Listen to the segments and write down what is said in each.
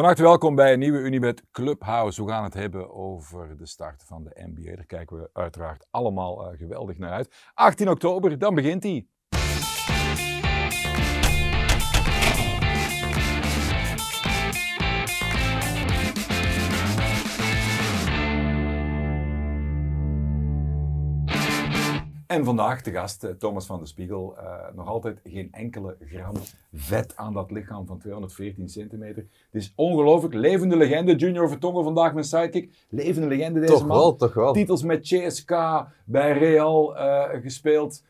Van harte welkom bij een nieuwe Unibet Clubhouse. We gaan het hebben over de start van de NBA. Daar kijken we uiteraard allemaal uh, geweldig naar uit. 18 oktober, dan begint hij. En vandaag de gast eh, Thomas van de Spiegel. Uh, nog altijd geen enkele gram vet aan dat lichaam van 214 centimeter. Het is ongelooflijk. Levende legende. Junior Vertongen vandaag mijn sidekick. Levende legende deze toch man. Wel, toch wel. Titels met CSK, bij Real uh, gespeeld.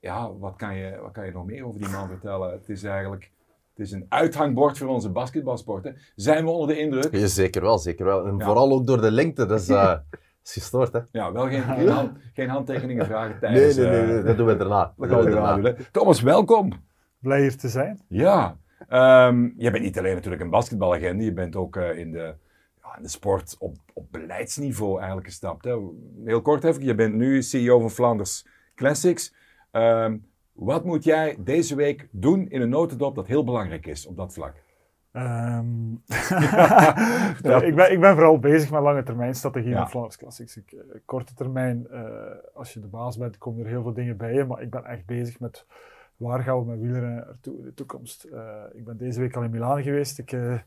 Ja, wat kan, je, wat kan je nog meer over die man vertellen? Het is eigenlijk... Het is een uithangbord voor onze basketbalsporten. Zijn we onder de indruk? Ja, zeker wel, zeker wel. En ja. vooral ook door de lengte. Dus, uh, is gestoord, hè? Ja, wel geen, geen, hand, geen handtekeningen vragen tijdens... Nee, nee, nee, nee, dat doen we daarna. Dat gaan we daarna doen. Thomas, welkom. Blij hier te zijn. Ja. Um, je bent niet alleen natuurlijk een basketbalagenda, je bent ook uh, in, de, ja, in de sport op, op beleidsniveau eigenlijk gestapt. Hè. Heel kort even, je bent nu CEO van Flanders Classics. Um, wat moet jij deze week doen in een notendop dat heel belangrijk is op dat vlak? Um, ja, ik, ben, ik ben vooral bezig met lange termijn strategie ja. van Flanders Classics. Ik, korte termijn, uh, als je de baas bent, komen er heel veel dingen bij je, maar ik ben echt bezig met waar gaan we met wielrennen naartoe in de toekomst. Uh, ik ben deze week al in Milaan geweest. Ik, uh,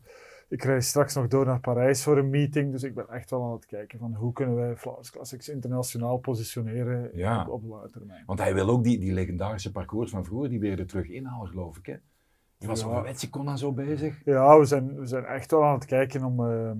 ik reis straks nog door naar Parijs voor een meeting, dus ik ben echt wel aan het kijken van hoe kunnen wij Flanders Classics internationaal positioneren ja. op, op lange termijn. Want hij wil ook die, die legendarische parcours van vroeger, die weer er terug inhalen, geloof ik. Hè? Je was ja. met Secona zo bezig? Ja, we zijn, we zijn echt wel aan het kijken om... Uh,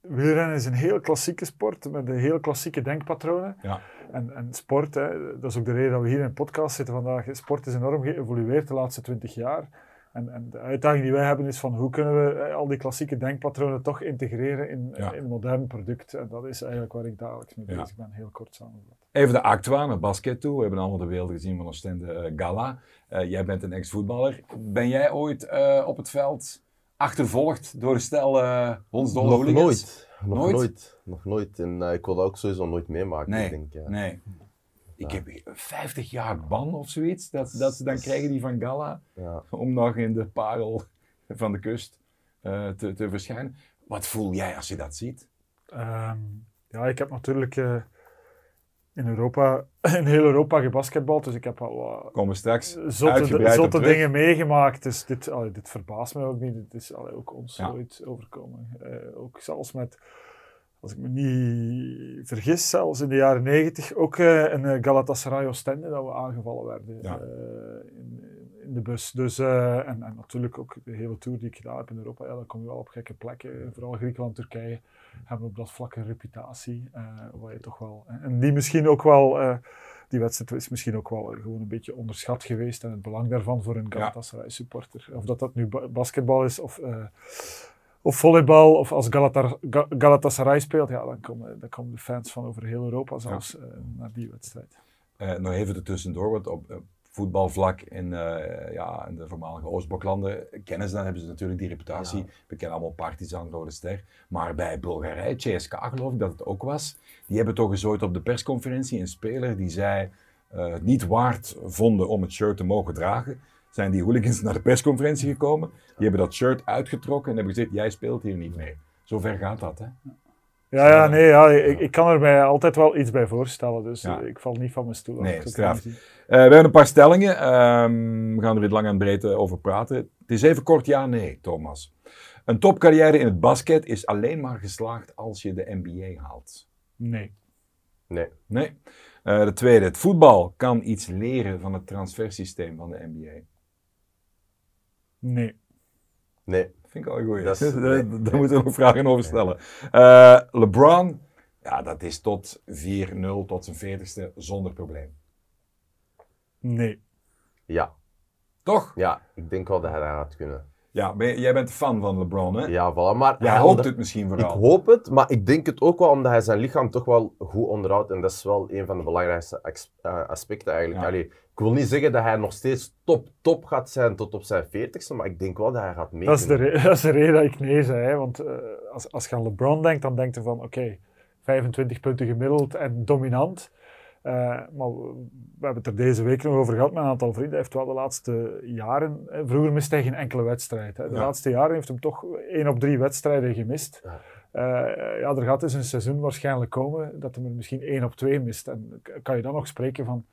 wielrennen is een heel klassieke sport met een heel klassieke denkpatronen. Ja. En, en sport, hè, dat is ook de reden dat we hier in een podcast zitten vandaag. Sport is enorm geëvolueerd de laatste twintig jaar. En, en, de uitdaging die wij hebben is van hoe kunnen we al die klassieke denkpatronen toch integreren in, ja. in een modern product. En dat is eigenlijk waar ik dagelijks mee bezig ja. ben, heel kort samengevat. Even de actua naar basket toe. We hebben allemaal de beelden gezien van Oostende uh, Gala. Uh, jij bent een ex-voetballer. Ben jij ooit uh, op het veld achtervolgd door een stel uh, hondsdolle Nog nooit. Nog nooit? nooit. Nog nooit. En uh, ik wil dat ook sowieso nooit meemaken. Nee, denk, ja. nee. Ik heb 50 jaar ban of zoiets, dat, dat ze dan krijgen die van Gala, ja. om nog in de parel van de kust uh, te, te verschijnen. Wat voel jij als je dat ziet? Um, ja, ik heb natuurlijk uh, in Europa, in heel Europa gebasketbald, dus ik heb al wat Komen straks zotte, zotte dingen meegemaakt. Dus dit, allee, dit verbaast me ook niet. Dit is allee, ook ons Ja. nooit overkomen. Uh, ook zelfs met, als ik me niet vergis, zelfs in de jaren negentig, ook uh, een uh, Galatasaray Oostende dat we aangevallen werden Ja. in, in de bus. Dus, en, en natuurlijk ook de hele tour die ik gedaan heb in Europa, ja, dan kom je wel op gekke plekken, vooral Griekenland, Turkije hebben op dat vlak een reputatie, waar je toch wel, en die misschien ook wel, die wedstrijd is misschien ook wel gewoon een beetje onderschat geweest en het belang daarvan voor een Galatasaray supporter. Of dat dat nu ba basketbal is of, uh, of volleybal of als Galatar Galatasaray speelt, ja, dan komen, dan komen de fans van over heel Europa zelfs ja. naar die wedstrijd. nog even ertussendoor, want op voetbalvlak in, ja, in de voormalige Oostbloklanden kennen ze dan, hebben ze natuurlijk die reputatie. Ja. We kennen allemaal Partizan, Rode Ster. Maar bij Bulgarije, CSK geloof ik dat het ook was, die hebben toch gezooid op de persconferentie een speler die zij uh, niet waard vonden om het shirt te mogen dragen. Zijn die hooligans naar de persconferentie gekomen, die hebben dat shirt uitgetrokken en hebben gezegd, jij speelt hier niet mee. Zo ver gaat dat, hè? Ja, ja, nee, ja, ik, ik kan er mij altijd wel iets bij voorstellen, dus ja. ik val niet van mijn stoel. Nee, straf. Uh, we hebben een paar stellingen, um, we gaan er weer lang en breed over praten. Het is even kort ja, nee, Thomas. Een topcarrière in het basket is alleen maar geslaagd als je de NBA haalt. Nee. Nee. Nee. Uh, de tweede, het voetbal kan iets leren van het transfersysteem van de NBA. Nee. Nee. Vind ik al een goeie. Dat Daar nee, moeten we nog vragen over stellen. Eh, LeBron, ja, dat is tot 4-0, tot zijn 40ste, zonder probleem. Nee. Ja. Toch? Ja, ik denk wel dat hij dat gaat kunnen. Ja, ben jij bent fan van LeBron, hè? Ja, voilà. Maar Jij hoopt onder- het misschien Ik vooral. hoop het, maar ik denk het ook wel omdat hij zijn lichaam toch wel goed onderhoudt. En dat is wel een van de belangrijkste eh, aspecten eigenlijk. Ja. Allee, ik wil niet zeggen dat hij nog steeds top, top gaat zijn tot op zijn 40ste, maar ik denk wel dat hij gaat mee. Dat is, de kunnen. re- dat is de reden dat ik nee zei. Hè? Want eh, als, als je aan LeBron denkt, dan denk je van oké, 25 punten gemiddeld en dominant. Uh, maar we, we, hebben het er deze week nog over gehad met een aantal vrienden. Hij heeft wel de laatste jaren, hè, vroeger miste hij geen enkele wedstrijd. Hè. De laatste jaren heeft hem toch één op drie wedstrijden gemist. Ja. Uh, ja, er gaat dus een seizoen waarschijnlijk komen dat hij er misschien één op twee mist. En kan je dan nog spreken van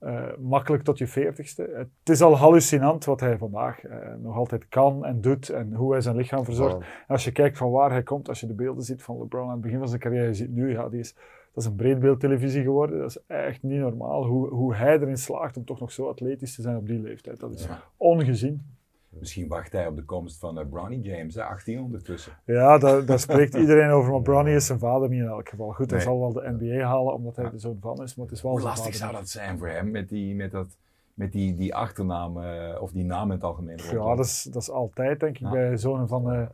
uh, makkelijk tot je veertigste. Het is al hallucinant wat hij vandaag uh, nog altijd kan en doet en hoe hij zijn lichaam verzorgt. En als je kijkt van waar hij komt, als je de beelden ziet van LeBron aan het begin van zijn carrière, je ziet nu, ja, die is, dat is een breedbeeldtelevisie geworden. Dat is echt niet normaal hoe, hoe hij erin slaagt om toch nog zo atletisch te zijn op die leeftijd. Dat is ja. ongezien. Misschien wacht hij op de komst van uh, Bronny James, hè, 18 ondertussen. Ja, daar, daar spreekt iedereen over, maar Bronny is zijn vader niet in elk geval. Goed, hij zal wel de NBA halen, omdat hij de zoon van is, maar het is wel Hoe lastig zou dat zijn voor hem, met die, met dat, met die, die achternaam, uh, of die naam in het algemeen? Ja, dat is, dat is altijd, denk ik, ja. bij zonen van, uh,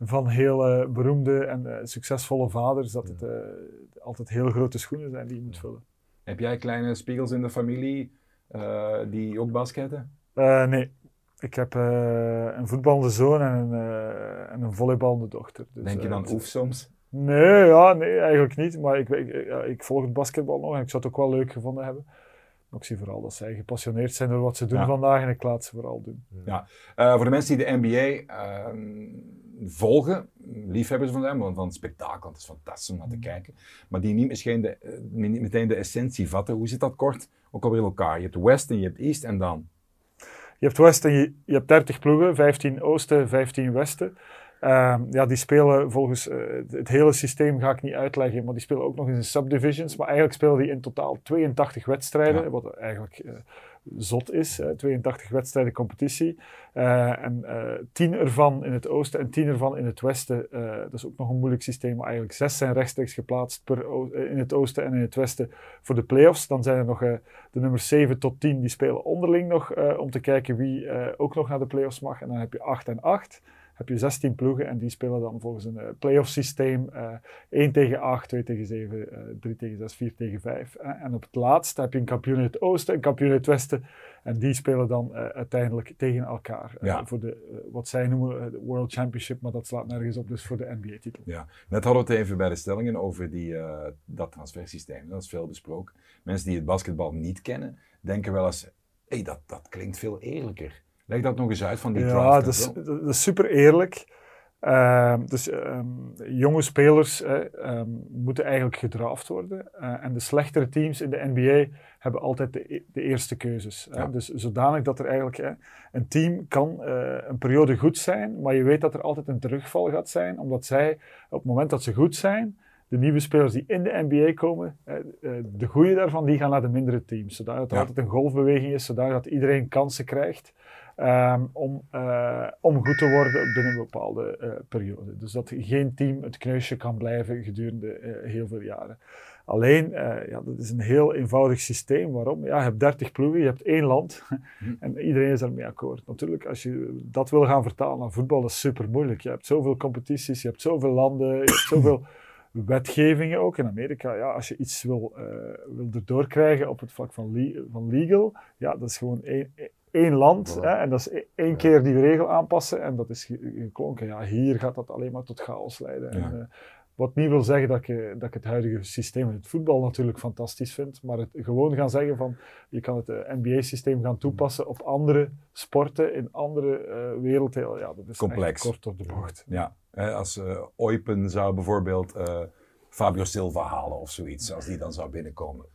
van heel beroemde en succesvolle vaders, dat het altijd heel grote schoenen zijn die je moet vullen. Heb jij kleine spiegels in de familie die ook basketten? nee, ik heb uh, een voetballende zoon en een, uh, en een volleyballende dochter. Dus, Denk je dan uh, oef soms? Nee, ja, nee, eigenlijk niet. Maar ik, ik, ik, volg het basketbal nog en ik zou het ook wel leuk gevonden hebben. Maar ik zie vooral dat zij gepassioneerd zijn door wat ze doen ja. vandaag en ik laat ze vooral doen. Ja. voor de mensen die de NBA ehm, volgen, liefhebbers van hem, want van het spektakel, het is fantastisch om naar te kijken, maar die niet misschien de, niet meteen de essentie vatten. Hoe zit dat kort ook alweer in elkaar? Je hebt West en je hebt East en dan? Je hebt Westen, je, je hebt 30 ploegen, 15 Oosten, 15 Westen. Uh, ja, die spelen volgens uh, het hele systeem ga ik niet uitleggen, maar die spelen ook nog in subdivisions. Maar eigenlijk spelen die in totaal 82 wedstrijden, ja. wat eigenlijk uh, zot is. 82 wedstrijden competitie. en 10 ervan in het oosten en 10 ervan in het westen. dat is ook nog een moeilijk systeem, maar eigenlijk 6 zijn rechtstreeks geplaatst per in het oosten en in het westen voor de playoffs. Dan zijn er nog de nummers 7 tot 10, die spelen onderling nog om te kijken wie ook nog naar de playoffs mag. En dan heb je 8 en 8 heb je 16 ploegen en die spelen dan volgens een uh, playoff systeem uh, 1 tegen 8, 2 tegen 7, uh, 3 tegen 6, 4 tegen 5. en op het laatst heb je een kampioen in het oosten, een kampioen in het westen en die spelen dan uiteindelijk tegen elkaar. Ja. voor de, wat zij noemen de World Championship, maar dat slaat nergens op, dus voor de NBA-titel. Ja, net hadden we het even bij de stellingen over die, dat transfersysteem, dat is veel besproken. Mensen die het basketbal niet kennen, denken wel eens, hé, hey, dat, dat klinkt veel eerlijker. Leg dat nog eens uit van die ja, draft. Ja, dat is, dat is super eerlijk. Uh, dus um, jonge spelers um, moeten eigenlijk gedraft worden. Uh, en de slechtere teams in de NBA hebben altijd de, de eerste keuzes. Ja. Dus zodanig dat er eigenlijk een team kan uh, een periode goed zijn, maar je weet dat er altijd een terugval gaat zijn, omdat zij op het moment dat ze goed zijn, de nieuwe spelers die in de NBA komen, de goede daarvan, die gaan naar de mindere teams. Zodat ja. altijd een golfbeweging is, zodat dat iedereen kansen krijgt. Um, om, uh, om goed te worden binnen een bepaalde uh, periode. Dus dat geen team het kneusje kan blijven gedurende uh, heel veel jaren. Alleen, ja, dat is een heel eenvoudig systeem. Waarom? Ja, je hebt 30 ploegen, je hebt één land en iedereen is ermee akkoord. Natuurlijk, als je dat wil gaan vertalen naar voetbal, is super moeilijk. Je hebt zoveel competities, je hebt zoveel landen, je hebt zoveel wetgevingen ook. In Amerika, ja, als je iets wil, wil erdoor krijgen op het vlak van, le van legal, ja, dat is gewoon één één land. Hè, en dat is e-, één keer die regel aanpassen en dat is geklonken. Ja, hier gaat dat alleen maar tot chaos leiden. Ja. En, uh, wat niet wil zeggen dat ik, dat ik het huidige systeem in het voetbal natuurlijk fantastisch vind, maar het gewoon gaan zeggen van je kan het uh, NBA-systeem gaan toepassen op andere sporten in andere uh, werelddelen. Ja, dat is Complex. kort op de bocht. Ja, als Eupen zou bijvoorbeeld Fabio Silva halen of zoiets, als die dan zou binnenkomen.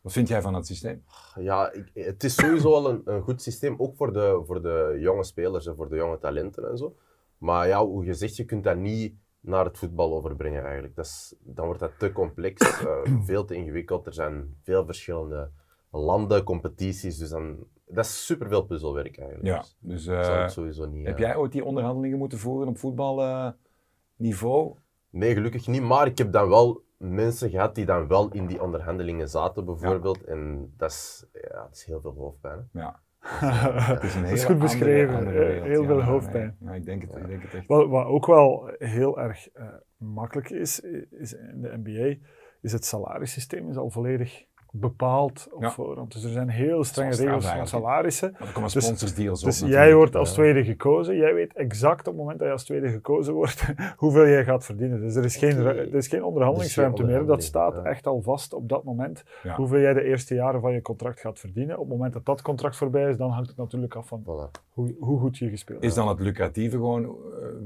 Wat vind jij van het systeem? Ja, ik, het is sowieso wel een, een, goed systeem, ook voor de, voor de jonge spelers en voor de jonge talenten en zo. Maar ja, hoe je zegt, je kunt dat niet naar het voetbal overbrengen eigenlijk. Dat is, dan wordt dat te complex, uh, veel te ingewikkeld. Er zijn veel verschillende landen, competities, dus dan, dat is superveel puzzelwerk eigenlijk. Ja, dus, uh, sowieso niet, heb uh, jij ooit die onderhandelingen moeten voeren op voetbalniveau? Nee, gelukkig niet, maar ik heb dan wel mensen gehad die dan wel in die onderhandelingen zaten, bijvoorbeeld. Ja. En dat is, ja, dat is heel veel hoofdpijn. Hè? Ja. het is, een dat is goed beschreven. Andere, andere heel ja, veel hoofdpijn. Ja, ik denk het, ik denk het echt. Wat, wat ook wel heel erg uh, makkelijk is, is in de NBA, is het salarissysteem is al volledig bepaald op Ja. voorhand. Dus er zijn heel strenge regels van salarissen. Maar er komen Dus- sponsorsdeals op Dus jij wordt als Ja. tweede gekozen. Jij weet exact op het moment dat je als tweede gekozen wordt hoeveel jij gaat verdienen. Dus er is geen, er is geen onderhandelingsruimte meer. Dat staat ja. echt al vast op dat moment. Ja. Hoeveel jij de eerste jaren van je contract gaat verdienen. Op het moment dat dat contract voorbij is, dan hangt het natuurlijk af van Voilà. hoe, hoe goed je gespeeld Is hebt. dan het lucratieve gewoon eh,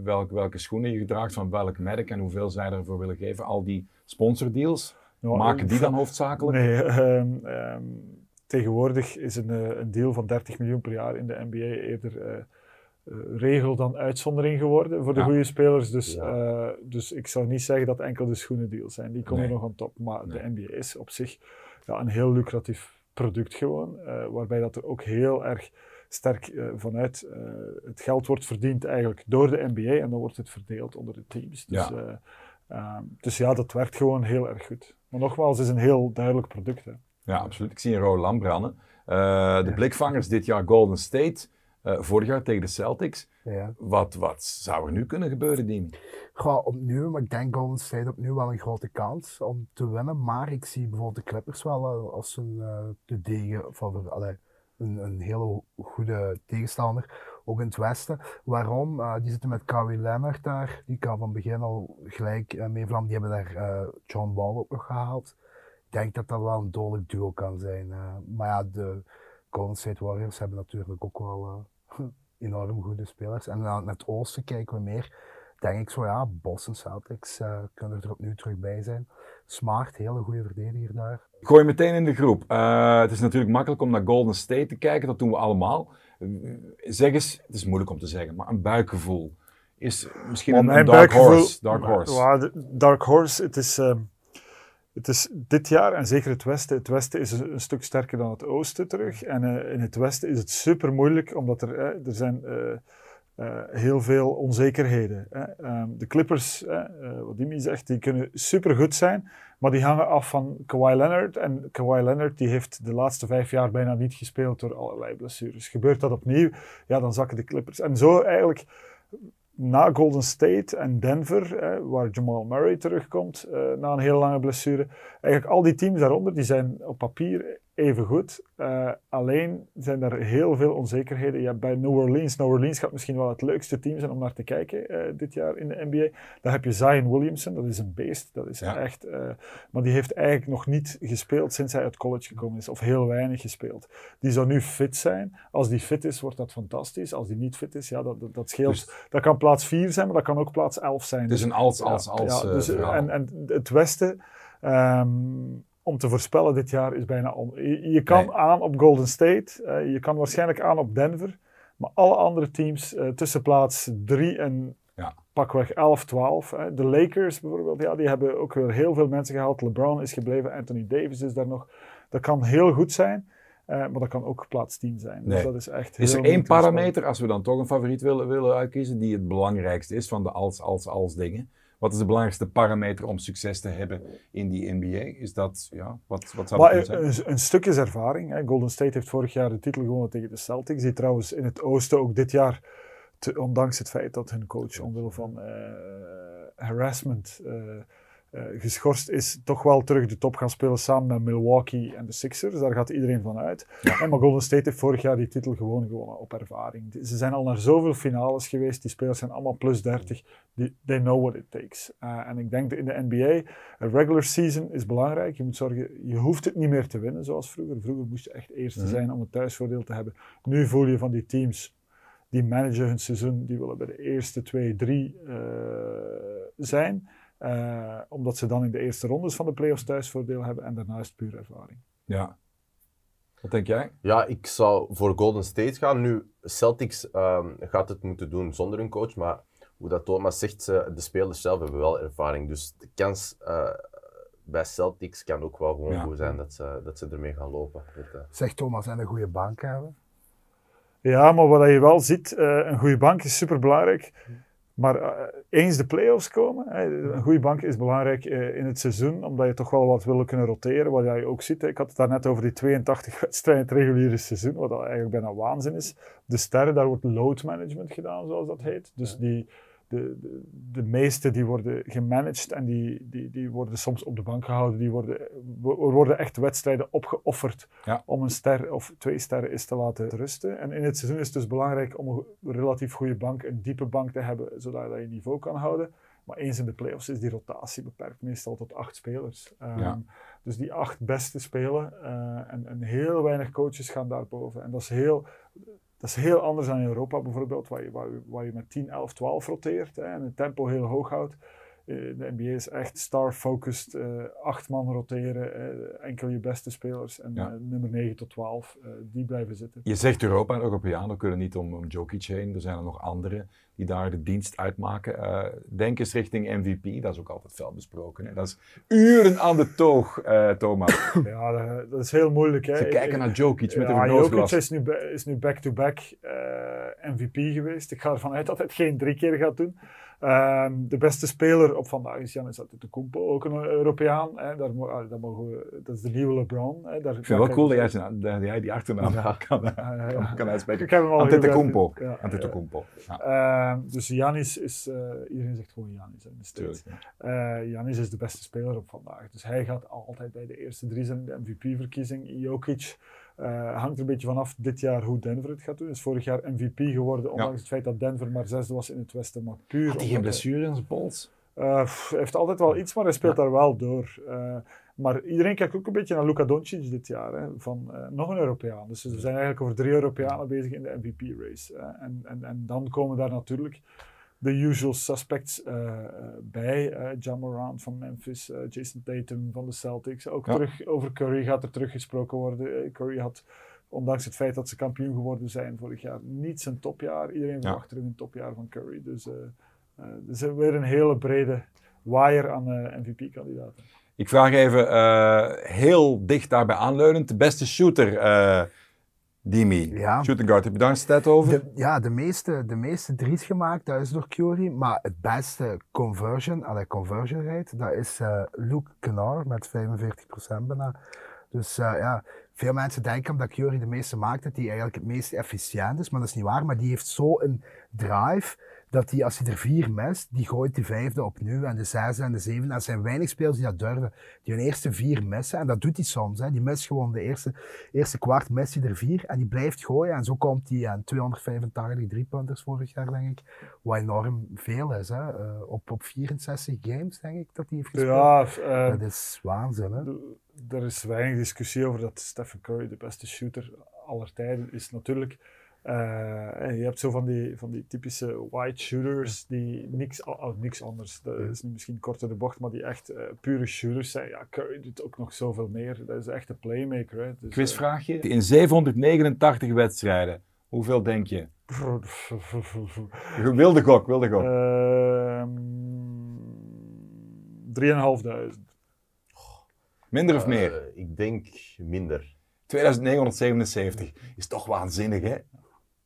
welk, welke schoenen je draagt, van welk merk en hoeveel zij ervoor willen geven? Al die sponsordeals, Nou, maken die dan hoofdzakelijk? Nee, ehm, ehm, tegenwoordig is een, eh, een deal van 30 miljoen per jaar in de NBA eerder eh, regel dan uitzondering geworden voor de Ja. goede spelers. Dus, Ja. dus ik zou niet zeggen dat enkel de schoenendeals zijn. Die komen Nee. nog aan top. Maar Nee. de NBA is op zich ja, een heel lucratief product gewoon. waarbij dat er ook heel erg sterk vanuit het geld wordt verdiend eigenlijk door de NBA. En dan wordt het verdeeld onder de teams. Dus ja, dus ja dat werkt gewoon heel erg goed. Maar nogmaals, het is een heel duidelijk product. Hè. Ja, absoluut. Ik zie een rode lamp branden. Eh, de blikvangers dit jaar Golden State, eh, vorig jaar tegen de Celtics. Ja. Wat, wat zou er nu kunnen gebeuren, Dien? Ga opnieuw, maar ik denk Golden State opnieuw wel een grote kans om te winnen. Maar ik zie bijvoorbeeld de Clippers wel eh, als een eh, de degen allee, een, een hele goede tegenstander. Ook in het westen. Waarom? Eh, die zitten met Kawhi Leonard daar. Die kan van begin al gelijk uh, meevlam. Die hebben daar eh, John Wall ook nog gehaald. Ik denk dat dat wel een dodelijk duo kan zijn. eh. maar ja, de Golden State Warriors hebben natuurlijk ook wel eh, enorm goede spelers. En dan naar het oosten kijken we meer denk ik zo, ja, Boston Celtics eh, kunnen er opnieuw terug bij zijn. Smart, hele goede verdediger daar. Gooi meteen in de groep. Eh, het is natuurlijk makkelijk om naar Golden State te kijken, dat doen we allemaal. Eh, zeg eens, het is moeilijk om te zeggen, maar een buikgevoel. Is misschien Maar een, dark buikgevoel- horse. Dark horse. Dark horse, het is, ehm, het is dit jaar, en zeker het westen, het westen is een, een stuk sterker dan het oosten terug. En eh, in het westen is het super moeilijk, omdat er, eh, er zijn eh, heel veel onzekerheden. Hè. Ehm, de Clippers, eh, wat Dimi zegt, die kunnen super goed zijn, maar die hangen af van Kawhi Leonard. En Kawhi Leonard die heeft de laatste vijf jaar bijna niet gespeeld door allerlei blessures. Gebeurt dat opnieuw, ja, dan zakken de Clippers. En zo eigenlijk na Golden State en Denver, hè, waar Jamal Murray terugkomt eh, na een hele lange blessure. Eigenlijk al die teams daaronder, die zijn op papier even goed. Eh, alleen zijn er heel veel onzekerheden. Je hebt bij New Orleans, New Orleans gaat misschien wel het leukste team zijn om naar te kijken eh, dit jaar in de NBA. Daar heb je Zion Williamson, dat is een beest. Dat is Ja. echt, eh, maar die heeft eigenlijk nog niet gespeeld sinds hij uit college gekomen is, of heel weinig gespeeld. Die zou nu fit zijn. Als die fit is, wordt dat fantastisch. Als die niet fit is, ja, dat, dat, dat scheelt. Dus- dat kan plaats 4 zijn, maar dat kan ook plaats 11 zijn. Is een als, als, als ja, dus, en, en het Westen, ehm, om te voorspellen dit jaar, is bijna on. Je, je kan Nee. aan op Golden State, eh, je kan waarschijnlijk aan op Denver, maar alle andere teams eh, tussen plaats 3 en Ja. pakweg 11, 12. Hè. De Lakers bijvoorbeeld, ja, die hebben ook weer heel veel mensen gehaald. LeBron is gebleven, Anthony Davis is daar nog. Dat kan heel goed zijn. eh, maar dat kan ook plaats 10 zijn. Dus dat is echt Is er één parameter, als we dan toch een favoriet willen, willen uitkiezen, die het belangrijkste is van de als, als, als dingen? Wat is de belangrijkste parameter om succes te hebben in die NBA? Is dat, ja, wat, wat zou dat zijn? een, een stuk is ervaring. Hè. Golden State heeft vorig jaar de titel gewonnen tegen de Celtics, die trouwens in het oosten ook dit jaar, te- ondanks het feit dat hun coach omwille van eh, harassment eh, eh, geschorst is, toch wel terug de top gaan spelen samen met Milwaukee en de Sixers. Daar gaat iedereen van uit. En maar Golden State heeft vorig jaar die titel gewoon gewonnen op ervaring. Ze zijn al naar zoveel finales geweest. Die spelers zijn allemaal plus 30. Die, they know what it takes. Eh, en ik denk dat in de NBA, een regular season is belangrijk. Je moet zorgen, je hoeft het niet meer te winnen zoals vroeger. Vroeger moest je echt eerste Mhm. zijn om het thuisvoordeel te hebben. Nu voel je van die teams, die managen hun seizoen, die willen bij de eerste twee, drie eh, zijn. Eh, omdat ze dan in de eerste rondes van de playoffs thuisvoordeel hebben en daarna is het puur ervaring. Ja. Wat denk jij? Ja, ik zou voor Golden State gaan. Nu, Celtics ehm, gaat het moeten doen zonder een coach, maar hoe dat Thomas zegt, ze- de spelers zelf hebben wel ervaring. Dus de kans eh, bij Celtics kan ook wel gewoon Ja. goed zijn dat ze, dat ze ermee gaan lopen. Met, eh, Zegt Thomas, en een goede bank hebben. Ja, maar wat je wel ziet, eh, een goede bank is super belangrijk. Maar eh, eens de play-offs komen, hè, een goede bank is belangrijk eh, in het seizoen, omdat je toch wel wat wil kunnen roteren. Wat je ook ziet, hè. ik had het daarnet over die 82 wedstrijden in het reguliere seizoen, wat eigenlijk bijna waanzin is. De sterren, daar wordt load management gedaan, zoals dat heet. Dus die, de, de, de meeste die worden gemanaged en die, die, die worden soms op de bank gehouden. Die worden, er worden echt wedstrijden opgeofferd Ja. om een ster of twee sterren eens te laten rusten. En in het seizoen is het dus belangrijk om een relatief goede bank, een diepe bank te hebben, zodat je niveau kan houden. Maar eens in de playoffs is die rotatie beperkt, meestal tot acht spelers. Ehm, Ja. Dus die acht beste spelen eh, en, en heel weinig coaches gaan daarboven. En dat is heel, dat is heel anders dan in Europa bijvoorbeeld, waar je, waar waar je met 10, 11, 12 roteert hè, en het tempo heel hoog houdt. Eh, de NBA is echt star-focused, eh, acht man roteren, eh, enkel je beste spelers en Ja. nummer 9 tot 12, eh, die blijven zitten. Je zegt Europa en Europeanen kunnen niet om, om Jokic heen. Er zijn er nog anderen die daar de dienst uitmaken. Eh, denk eens richting MVP, dat is ook altijd fel besproken. Hè. Dat is uren aan de toog, eh, Thomas. Ja, dat, dat is heel moeilijk. Hè. Ze Ik- kijken ik- naar Jokic met ja, een Jokic is nu, is nu back-to-back eh, MVP geweest. Ik ga ervan uit dat hij het geen drie keer gaat doen. Ehm, de beste speler op vandaag is Giannis Antetokounmpo, ook een Europeaan. Hè. Daar, ah, daar mogen we, dat is de nieuwe LeBron. Hè. Daar, Ik vind het wel cool dat jij, zijn- dat jij die achternaam kan, ja. kan, kan uitspreken. Ik heb hem al Antetokounmpo. graag- ja, Antetokounmpo. Ja, ja. Dus Janis is, eh, iedereen zegt gewoon Janis in de tuurlijk. Eh Janis is de beste speler op vandaag. Dus hij gaat altijd bij de eerste drie zijn in de MVP-verkiezing. Jokic eh, hangt er een beetje vanaf dit jaar hoe Denver het gaat doen. Hij is vorig jaar MVP geworden, ondanks het feit dat Denver maar zesde was in het Westen. Maar puur Had hij geen blessure in zijn pols? eh, heeft altijd wel iets, maar hij speelt daar wel door. Eh, maar iedereen kijkt ook een beetje naar Luka Doncic dit jaar. Hè, van eh, nog een Europeaan. Dus we zijn eigenlijk over drie Europeanen bezig in de MVP-race. en, en, en dan komen daar natuurlijk de usual suspects eh, eh, bij. eh John Morant van Memphis, eh, Jason Tatum van de Celtics. Ook Ja. terug over Curry gaat er teruggesproken worden. Eh, Curry had, ondanks het feit dat ze kampioen geworden zijn vorig jaar, niet zijn topjaar. Iedereen Ja. verwacht terug een topjaar van Curry. Dus eh eh, dus weer een hele brede waaier aan eh, MVP-kandidaten. Ik vraag even eh, heel dicht daarbij aanleunend. De beste shooter, eh Dimi. Ja. Shooting guard, heb je daar een stat over? De, ja, de meeste, de meeste drie's gemaakt, dat is door Curry. Maar het beste conversion, allee, conversion rate, dat is eh, Luke Kennard met 45% bijna. Dus eh, ja, veel mensen denken omdat Curry de meeste maakt, dat hij eigenlijk het meest efficiënt is. Maar dat is niet waar. Maar die heeft zo een drive, dat hij als hij er vier mist, die gooit de vijfde opnieuw en de zesde en de zevende. Er zijn weinig spelers die dat durven. Die hun eerste vier missen. En dat doet hij soms. Hè. Die mist gewoon de eerste, eerste kwart, hij er vier. En die blijft gooien. En zo komt hij aan 285 driepunters vorig jaar, denk ik. Wat enorm veel is. Hè. Eh, op, op 64 games, denk ik, dat hij heeft gespeeld. Ja, eh, Dat is waanzin. Hè. er is weinig discussie over dat Stephen Curry de beste shooter aller tijden is. Natuurlijk, en je hebt zo van die, van die typische white shooters die niks, oh, niks anders, dat is misschien kort door de bocht, maar die echt eh, pure shooters zijn. Ja, Curry doet ook nog zoveel meer. Dat is echt een playmaker. Hè. Dus, Quizvraagje. In 789 wedstrijden, hoeveel denk je? eh, Wilde gok, wilde gok. Ehm 3.500. Minder of meer? Eh, ik denk minder. 2977. Is toch waanzinnig, hè?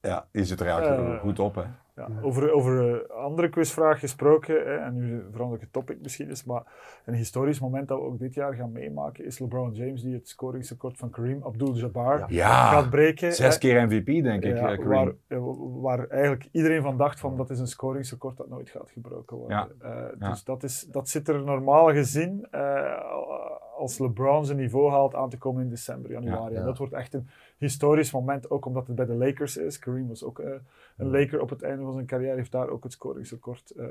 Ja, die zit er eigenlijk Eh, goed op, hè? Ja, over, over eh, andere quizvraag gesproken, hè, en nu verander ik het topic misschien eens, maar een historisch moment dat we ook dit jaar gaan meemaken is LeBron James die het scoringsrecord van Kareem Abdul-Jabbar Ja. Ja, gaat breken. zes hè. keer MVP, denk ik, Ja, eh, Kareem. waar, waar eigenlijk iedereen van dacht van dat is een scoringsrecord dat nooit gaat gebroken worden. Ja. Eh, Ja. Dus dat, is, dat zit er normaal gezien eh, als LeBron zijn niveau haalt aan te komen in december, januari. Ja. En dat wordt echt een historisch moment, ook omdat het bij de Lakers is. Kareem was ook eh, een Laker op het einde van zijn carrière, heeft daar ook het scoringsrecord, eh,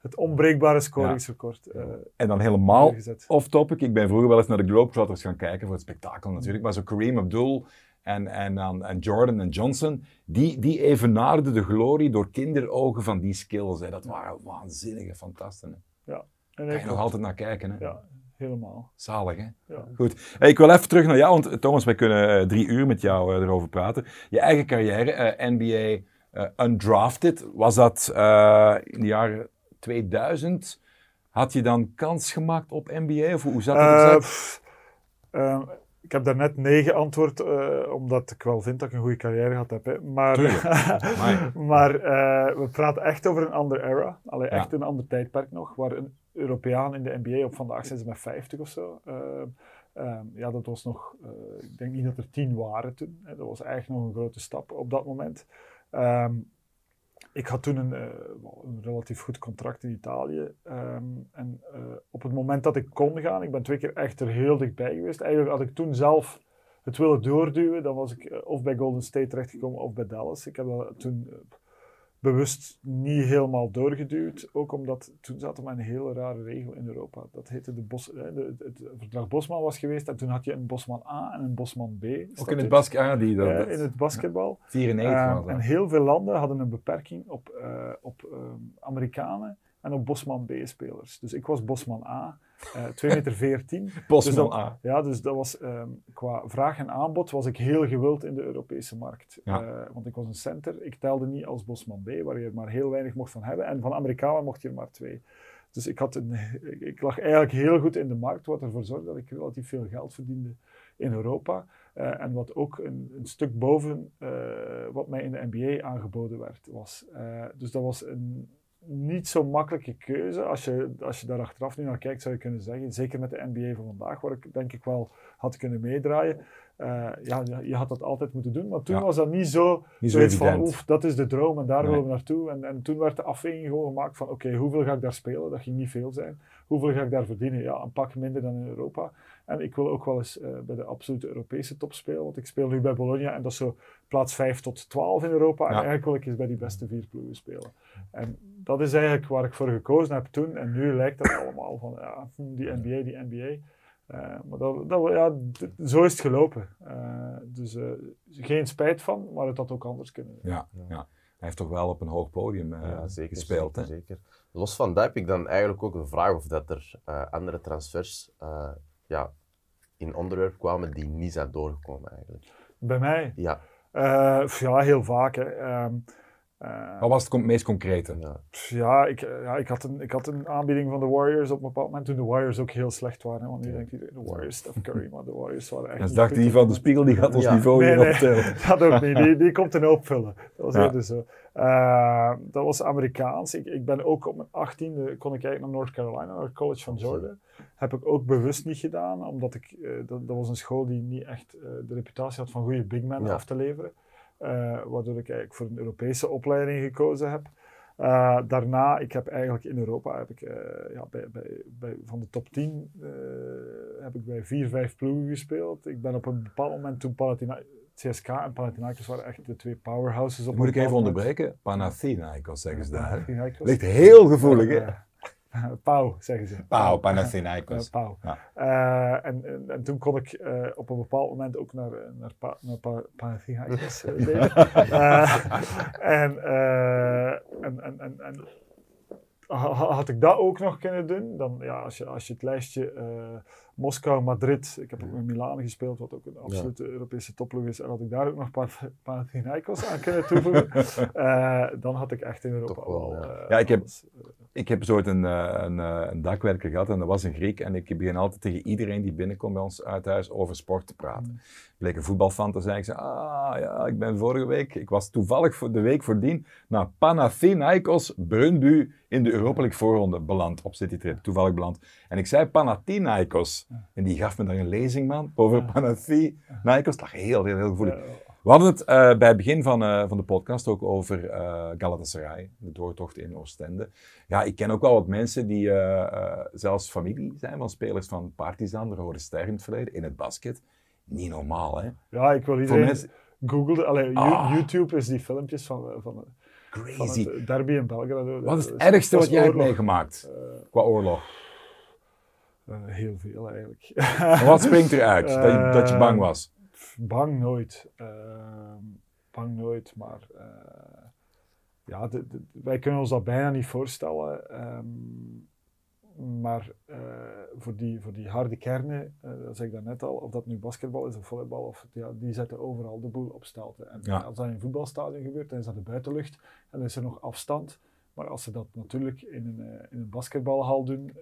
het onbreekbare scoringsrecord eh, En dan helemaal off-topic. Ik ben vroeger wel eens naar de Globetrotters gaan kijken voor het spektakel natuurlijk. Maar zo Kareem Abdul en, en, dan- en Jordan en Johnson, die, die evenaarden de glorie door kinderogen van die skills. Hè. Dat waren waanzinnige fantasten. Hè. En Daar ga ik- je nog altijd naar kijken. Hè. Ja, helemaal. Zalig, hè? Ja. Goed. Hey, ik wil even terug naar jou, want eh, Thomas, wij kunnen eh, drie uur met jou eh, erover praten. Je eigen carrière, eh, NBA undrafted, was dat in de jaren 2000? Had je dan kans gemaakt op NBA? Of hoe zat dat? Eh, pff, ehm, ik heb daarnet nee geantwoord, eh, omdat ik wel vind dat ik een goede carrière gehad heb. Hè. Maar, maar we praten echt over een andere era. Allee, Ja. echt een ander tijdperk nog, waar een Europeaan in de NBA, op vandaag zijn ze met 50 of zo. eh, ehm, ja, dat was nog, eh, ik denk niet dat er tien waren toen. Hè. Dat was eigenlijk nog een grote stap op dat moment. Ehm, ik had toen een, eh, een relatief goed contract in Italië. Ehm, en eh, op het moment dat ik kon gaan, ik ben twee keer echt er heel dichtbij geweest. Eigenlijk had ik toen zelf het willen doorduwen, dan was ik of bij Golden State terechtgekomen of bij Dallas. Ik heb toen bewust niet helemaal doorgeduwd. Ook omdat toen zaten we met een hele rare regel in Europa. Dat heette de Bos, eh, de, het verdrag Bosman was geweest en toen had je een Bosman A en een Bosman B. Ook in het statuut. basket, die, dat, Ja, dat- in het basketbal. 94 Ehm, en heel veel landen hadden een beperking op, eh, op ehm, Amerikanen en op Bosman B-spelers. Dus ik was Bosman A, 2 meter 14. Bosman dus dat- A. Ja, dus dat was ehm, qua vraag en aanbod was ik heel gewild in de Europese markt. Ja. Eh, want ik was een center. Ik telde niet als Bosman B, waar je er maar heel weinig mocht van hebben. En van Amerikanen mocht je er maar twee. Dus ik, had een, ik, lag eigenlijk heel goed in de markt, wat ervoor zorgde dat ik relatief veel geld verdiende in Europa. Eh, en wat ook een, een stuk boven eh, wat mij in de NBA aangeboden werd, was. Eh, dus dat was een niet zo makkelijke keuze. Als je, als je daar achteraf nu naar kijkt, zou je kunnen zeggen, zeker met de NBA van vandaag, waar ik denk ik wel had kunnen meedraaien. Eh, ja, je had dat altijd moeten doen. Maar toen Ja. was dat niet zo, Niet zo van, oef, dat is de droom en daar Nee. willen we naartoe. En, en toen werd de afweging gewoon gemaakt van, oké, hoeveel ga ik daar spelen? Dat ging niet veel zijn. Hoeveel ga ik daar verdienen? Ja, een pak minder dan in Europa. En ik wil ook wel eens eh, bij de absolute Europese top spelen, want ik speel nu bij Bologna en dat is zo plaats 5 tot 12 in Europa. En eigenlijk wil ik eens bij die beste vier ploegen spelen. En dat is eigenlijk waar ik voor gekozen heb toen. En nu lijkt dat allemaal van, ja, hm, die NBA, die NBA. Eh, maar dat, dat, ja, zo is het gelopen. Eh, dus eh, geen spijt van, maar het had ook anders kunnen. Ja, ja. Hij heeft toch wel op een hoog podium eh, Ja, zeker. gespeeld. zeker, hè? zeker. Los van dat heb ik dan eigenlijk ook een vraag of dat er eh, andere transfers eh, ja, in onderwerp kwamen die niet zijn doorgekomen eigenlijk. Bij mij? Ja, Eh, ja, heel vaak. Hè. Ehm, eh, Wat was het meest concrete? ja. ja, ik, eh, ja ik, had een, ik had een aanbieding van de Warriors op een bepaald moment toen de Warriors ook heel slecht waren. Hè, want nu denkt iedereen, de Warriors, Steph Curry, maar de Warriors waren echt dachten goed die van de dat spiegel, die gaat ons Ja. niveau Nee, hier nee. optellen. Dat ook niet. Die, die komt een hoop vullen. Dat was Ja. eerder zo. Eh, dat was Amerikaans. Ik, ik ben ook op mijn achttiende kon ik eigenlijk naar North Carolina, naar het college van Georgia. Heb ik ook bewust niet gedaan, omdat ik, eh, dat, dat was een school die niet echt eh, de reputatie had van goede big men Ja. af te leveren. Eh, waardoor ik eigenlijk voor een Europese opleiding gekozen heb. Eh, daarna, ik heb eigenlijk in Europa, heb ik, eh, ja, bij, bij, bij, van de top 10 eh, heb ik bij vier, vijf ploegen gespeeld. Ik ben op een bepaald moment toen Palatina, CSK en Panathinaikos waren echt de twee powerhouses. Op Moet ik even moment. onderbreken? Panathinaikos zeggen ze daar. Ligt heel gevoelig, hè? Pauw, zeggen ze. Pauw, Panathinaikos. Pauw. Ja. Eh, en, en, en toen kon ik eh, op een bepaald moment ook naar, eh, naar, pa, naar pa, Panathinaikos en, en, en, en, en ha- ha- had ik dat ook nog kunnen doen, dan ja, als je, als je het lijstje Moskou, Madrid, ik heb ook met Milaan gespeeld, wat ook een absolute Europese topploeg is, en had ik daar ook nog Pa- Panathinaikos aan kunnen toevoegen, dan had ik echt in Europa wel, ja. Ja, ik heb- Ik heb zo'n een, eh, een, eh, een dakwerker gehad en dat was een Griek. En ik begin altijd tegen iedereen die binnenkomt bij ons uit huis over sport te praten. Bleek een voetbalfan te zijn. Ik zei, ah ja, ik ben vorige week, ik was toevallig voor de week voordien naar Panathinaikos Brøndby in de Europa League voorronde beland. Op City Trip, toevallig beland. En ik zei Panathinaikos. En die gaf me daar een lezing, man, over Panathinaikos. Dat lag heel, heel, heel gevoelig. We hadden het eh, bij het begin van, eh, van de podcast ook over eh, Galatasaray, de doortocht in Oostende. Ja, ik ken ook wel wat mensen die zelfs familie zijn van spelers van Partizan, de Rode Ster in het verleden, in het basket. Niet normaal, hè? Ja, ik wil iedereen mensen. Allee, You- Ah. YouTube is die filmpjes van, van, van crazy. het derby in Belgrado. Wat is het ergste wat jij hebt meegemaakt qua oorlog? heel veel eigenlijk. Wat springt eruit dat, je, dat je bang was? Bang nooit. Ehm, bang nooit, maar eh, ja, de- de- wij kunnen ons dat bijna niet voorstellen. ehm, maar eh, voor, die, voor die harde kernen, eh, dat zei ik daarnet al, of dat nu basketbal is of volleybal, of, ja, die zetten overal de boel op stelte. En Ja. als dat in een voetbalstadion gebeurt, dan is dat de buitenlucht en dan is er nog afstand. Maar als ze dat natuurlijk in een, in een basketbalhal doen,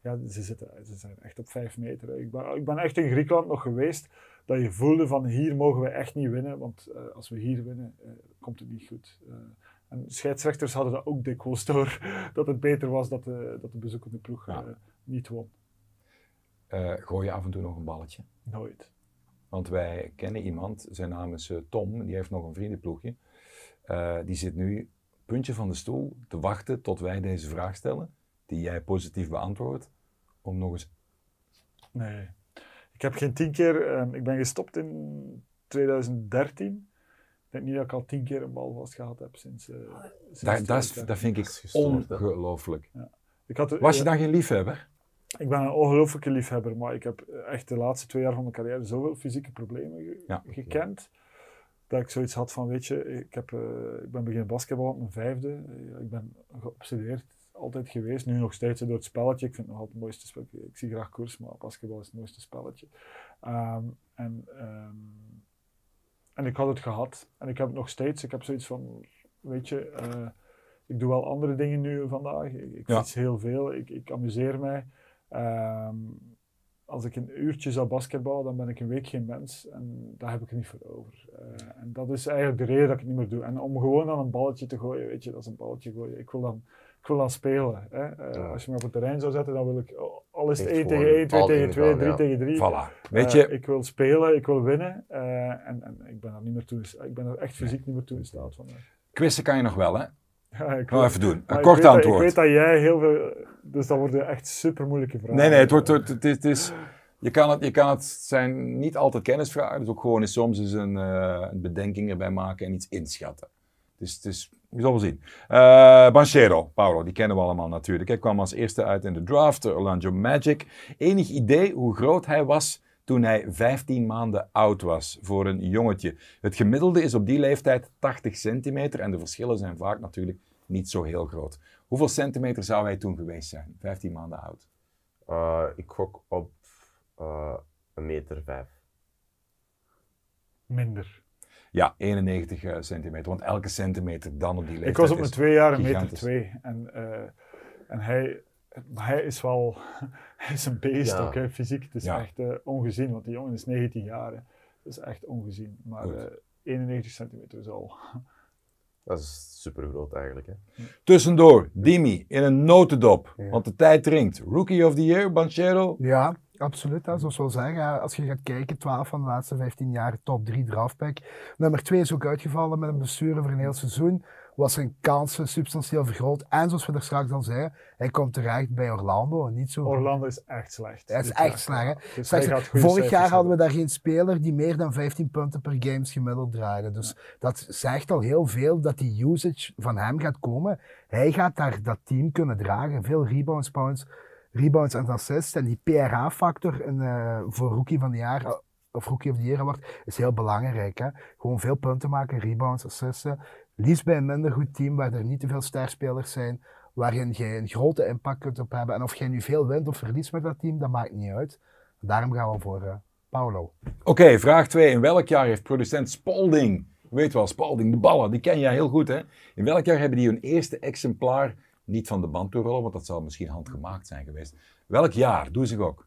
ja, ze, zitten, ze zijn echt op vijf meter. Ik ben, ik ben echt in Griekenland nog geweest, dat je voelde van hier mogen we echt niet winnen, want eh, als we hier winnen, eh, komt het niet goed. Eh, en scheidsrechters hadden dat ook dikwijls door, dat het beter was dat de, dat de bezoekende ploeg Ja. niet won. Gooi je af en toe nog een balletje? Nooit. Want wij kennen iemand, zijn naam is Tom, die heeft nog een vriendenploegje. Die zit nu puntje van de stoel te wachten tot wij deze vraag stellen, die jij positief beantwoordt, om nog eens... Nee. Ik heb geen tien keer... ehm, ik ben gestopt in 2013. Ik denk niet dat ik al tien keer een bal vast gehad heb sinds... eh, sinds Dat, dat, is, 2013. dat vind ik ongelooflijk. Ik, had, Was je ja, dan geen liefhebber? ik ben een ongelooflijke liefhebber, maar ik heb echt de laatste twee jaar van mijn carrière zoveel fysieke problemen ge- Ja. gekend. Dat ik zoiets had van, weet je, ik, heb, eh, ik ben beginnen basketbal op mijn vijfde. Ik ben geobsedeerd altijd geweest. Nu nog steeds door het spelletje. Ik vind het nog altijd het mooiste spelletje. Ik zie graag koers, maar basketbal is het mooiste spelletje. Ehm, en, ehm, en ik had het gehad. En ik heb het nog steeds. Ik heb zoiets van, weet je, eh, ik doe wel andere dingen nu vandaag. Ik, ik Ja. fiets heel veel. Ik, ik amuseer mij. Ehm, als ik een uurtje zou basketballen, dan ben ik een week geen mens. En daar heb ik er niet voor over. Eh, en dat is eigenlijk de reden dat ik het niet meer doe. En om gewoon dan een balletje te gooien, weet je, dat is een balletje gooien. Ik wil dan, ik wil dan spelen. Hè. Eh, Ja. Als je me op het terrein zou zetten, dan wil ik, oh, al is het Echt 1 tegen gewoon 1, 2 all tegen in 2, gaan, 3 ja. tegen 3. Voilà. Weet Eh, je, ik wil spelen, ik wil winnen. eh, en, en ik ben er niet meer toe. Ik ben er echt fysiek niet meer toe in staat van. quizzen kan je nog wel, hè? Ja, ik weet- even doen. Een kort dat- antwoord. ik weet dat jij heel veel. Dus dat worden echt super moeilijke vragen. Nee, nee, het wordt, het, het is, je, kan het, je kan het zijn niet altijd kennisvragen, dus ook gewoon eens soms eens een, een bedenking erbij maken en iets inschatten. Dus het is, je zal wel zien. Eh Banchero, Paolo, die kennen we allemaal natuurlijk. Hij kwam als eerste uit in de draft, de Orlando Magic. Enig idee hoe groot hij was toen hij 15 maanden oud was voor een jongetje. Het gemiddelde is op die leeftijd 80 centimeter en de verschillen zijn vaak natuurlijk niet zo heel groot. Hoeveel centimeter zou hij toen geweest zijn? 15 maanden oud. Eh, ik gok op eh, een meter vijf. Minder. Ja, 91 eh, centimeter. Want elke centimeter dan op die leeftijd Ik was op mijn twee jaar een meter twee. En, eh, en hij, maar hij is wel, hij is een beest Ja. ook, hè, fysiek. Het is Ja. echt eh, ongezien, want die jongen is 19 jaar. hè. Dat is echt ongezien. Maar Goed. eh, 91 centimeter is al. Dat is super groot eigenlijk. Hè. Tussendoor, Dimi in een notendop. Ja. Want de tijd dringt. Rookie of the Year, Banchero. Ja, absoluut. Zoals we al zeggen, als je gaat kijken, 12 van de laatste 15 jaar top 3 draftpick. Nummer 2 is ook uitgevallen met een blessure voor een heel seizoen. Was zijn kansen substantieel vergroot. En zoals we er straks al zeiden, hij komt terecht bij Orlando. en Niet zo Orlando is echt slecht. Hij is echt slecht. Dus vorig jaar hadden we daar geen speler die meer dan 15 punten per games gemiddeld draaide. Dus dat zegt al heel veel dat die usage van hem gaat komen. Hij gaat daar dat team kunnen dragen. Veel rebounds, points, rebounds en assists. En die PRA-factor eh, voor rookie van de jaar, eh, of rookie of the year award, is heel belangrijk. Hè? Gewoon veel punten maken, rebounds, assisten. Liefst bij een minder goed team waar er niet te veel sterspelers zijn. Waarin je een grote impact kunt op hebben. En of jij nu veel wint of verliest met dat team, dat maakt niet uit. Daarom gaan we voor eh, Paulo. Oké, vraag 2. In welk jaar heeft producent Spalding, weet wel, Spalding, de ballen, die ken jij heel goed hè. In welk jaar hebben die hun eerste exemplaar, niet van de band doorrollen, want dat zal misschien handgemaakt zijn geweest. Welk jaar? Doe zich ook.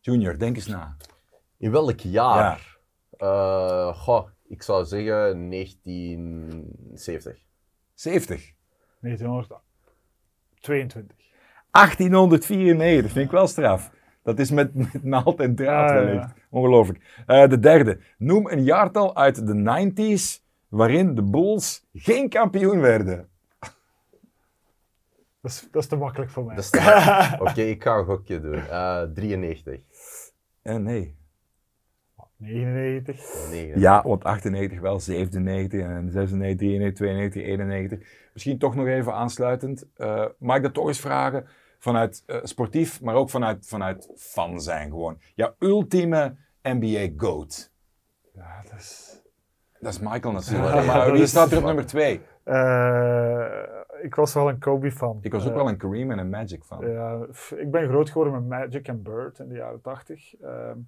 Junior, denk eens na. In welk jaar? Eh, goh, ik zou zeggen 1970. 70. 1922. 1894, vind ik wel straf. Dat is met, met naald en draad Ah, ja, ja. Ongelooflijk. Eh, de derde. Noem een jaartal uit de 90s waarin de Bulls geen kampioen werden. Dat is, dat is te makkelijk voor mij. Dat is te- Oké, ik ga een gokje doen. Eh 93. Eh, nee. 99. 99. Ja, want 98 wel, 97 en 96, 93, 92, 91. Misschien toch nog even aansluitend. eh, mag ik dat toch eens vragen? Vanuit eh, sportief, maar ook vanuit, vanuit fan zijn gewoon. Jouw ultieme NBA GOAT. Ja, dat is... Dat is Michael natuurlijk. Ja, maar wie staat er op nummer 2? Eh, ik was wel een Kobe-fan. Ik was ook Eh, wel een Kareem en een Magic fan. Ja, f- ik ben groot geworden met Magic en Bird in de jaren 80. ehm,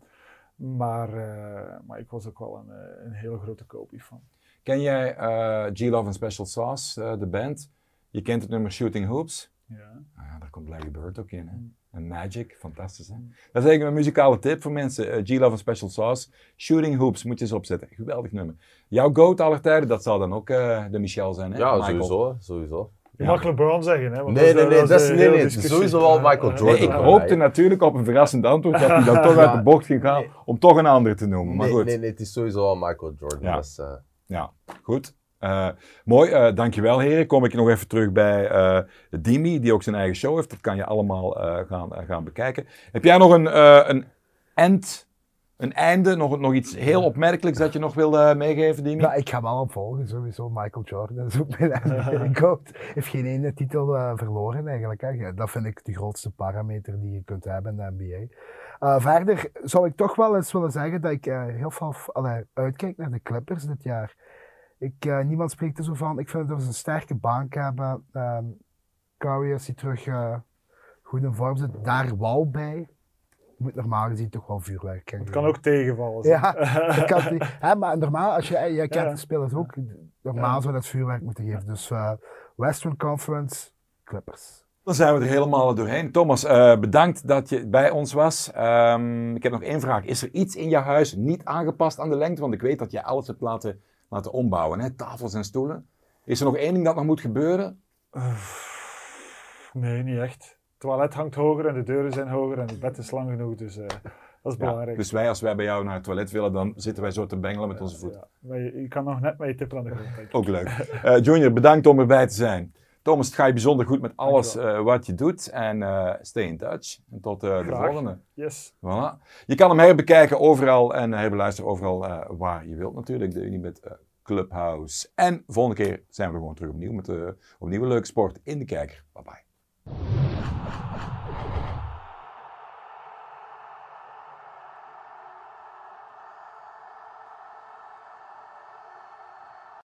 maar, eh, maar ik was ook wel een, eh, een hele grote Kobe-fan. Ken jij eh G-Love and Special Sauce, de band? Je kent het nummer Shooting Hoops? Ja. Ah, daar komt Larry Bird ook in. Hè? Mm. En Magic, fantastisch hè. Dat is eigenlijk een muzikale tip voor mensen. eh, G-Love and Special Sauce. Shooting Hoops, moet je eens opzetten. Geweldig nummer. Jouw goat aller tijden, dat zal dan ook eh, de Michel zijn hè? Ja, Michael. sowieso. sowieso. Je Ja. mag LeBron zeggen, hè? want Nee, nee, nee, is dat is- nee, nee, discussie. sowieso wel Eh, Michael eh, Jordan. Nee, ik eh, hoopte natuurlijk op een verrassend antwoord dat hij dan toch uit de bocht ging gaan om toch een andere te noemen. Maar Nee, goed. nee, nee, het is sowieso wel Michael Jordan. Ja. Dat is, eh, Ja, goed. Eh, mooi, eh dankjewel heren. Kom ik nog even terug bij eh Dimi, die ook zijn eigen show heeft. Dat kan je allemaal eh, gaan, eh, gaan bekijken. Heb jij nog een, eh, een end, een einde, nog, nog iets heel opmerkelijks dat je nog wil eh, meegeven, Dimi? Ja, ik ga wel opvolgen, sowieso. Michael Jordan is ook mijn NBA-goat. Heeft geen ene titel eh, verloren eigenlijk. Hè. Ja, Dat vind ik de grootste parameter die je kunt hebben in de NBA. Eh, verder zou ik toch wel eens willen zeggen dat ik heel veel uitkijk naar de Clippers dit jaar. Ik, niemand spreekt er zo van. Ik vind dat ze een sterke bank hebben. Ehm Curry, als hij terug eh, goed in vorm zit, daar wal bij. Moet normaal gezien toch wel vuurwerk krijgen. Het kan ook tegenvallen. Ja, dat kan niet. Hè, maar normaal, als je, jij kent Ja. de spelers ook, normaal Ja. zou dat vuurwerk moeten geven. Dus eh, Western Conference, Clippers. Dan zijn we er helemaal doorheen. Thomas, eh, bedankt dat je bij ons was. Ehm, ik heb nog één vraag. Is er iets in je huis niet aangepast aan de lengte? Want ik weet dat je alles hebt laten, laten ombouwen. Hè? Tafels en stoelen. Is er nog één ding dat nog moet gebeuren? Nee, niet echt. Toilet hangt hoger en de deuren zijn hoger en het bed is lang genoeg. Dus eh, dat is Ja, belangrijk. dus wij, als wij bij jou naar het toilet willen, dan zitten wij zo te bengelen met onze voeten. Ja, maar je, je kan nog net met je tippen aan de grond. Ook leuk. Eh, Junior, bedankt om erbij te zijn. Thomas, het gaat je bijzonder goed met alles eh, wat je doet. En stay in touch. En tot de volgende. Yes. Voilà. Je kan hem herbekijken overal en herbeluisteren overal waar je wilt natuurlijk. De Unibet Clubhouse. En volgende keer zijn we gewoon terug opnieuw met opnieuw een leuke sport in de kijker. Bye bye. あっ。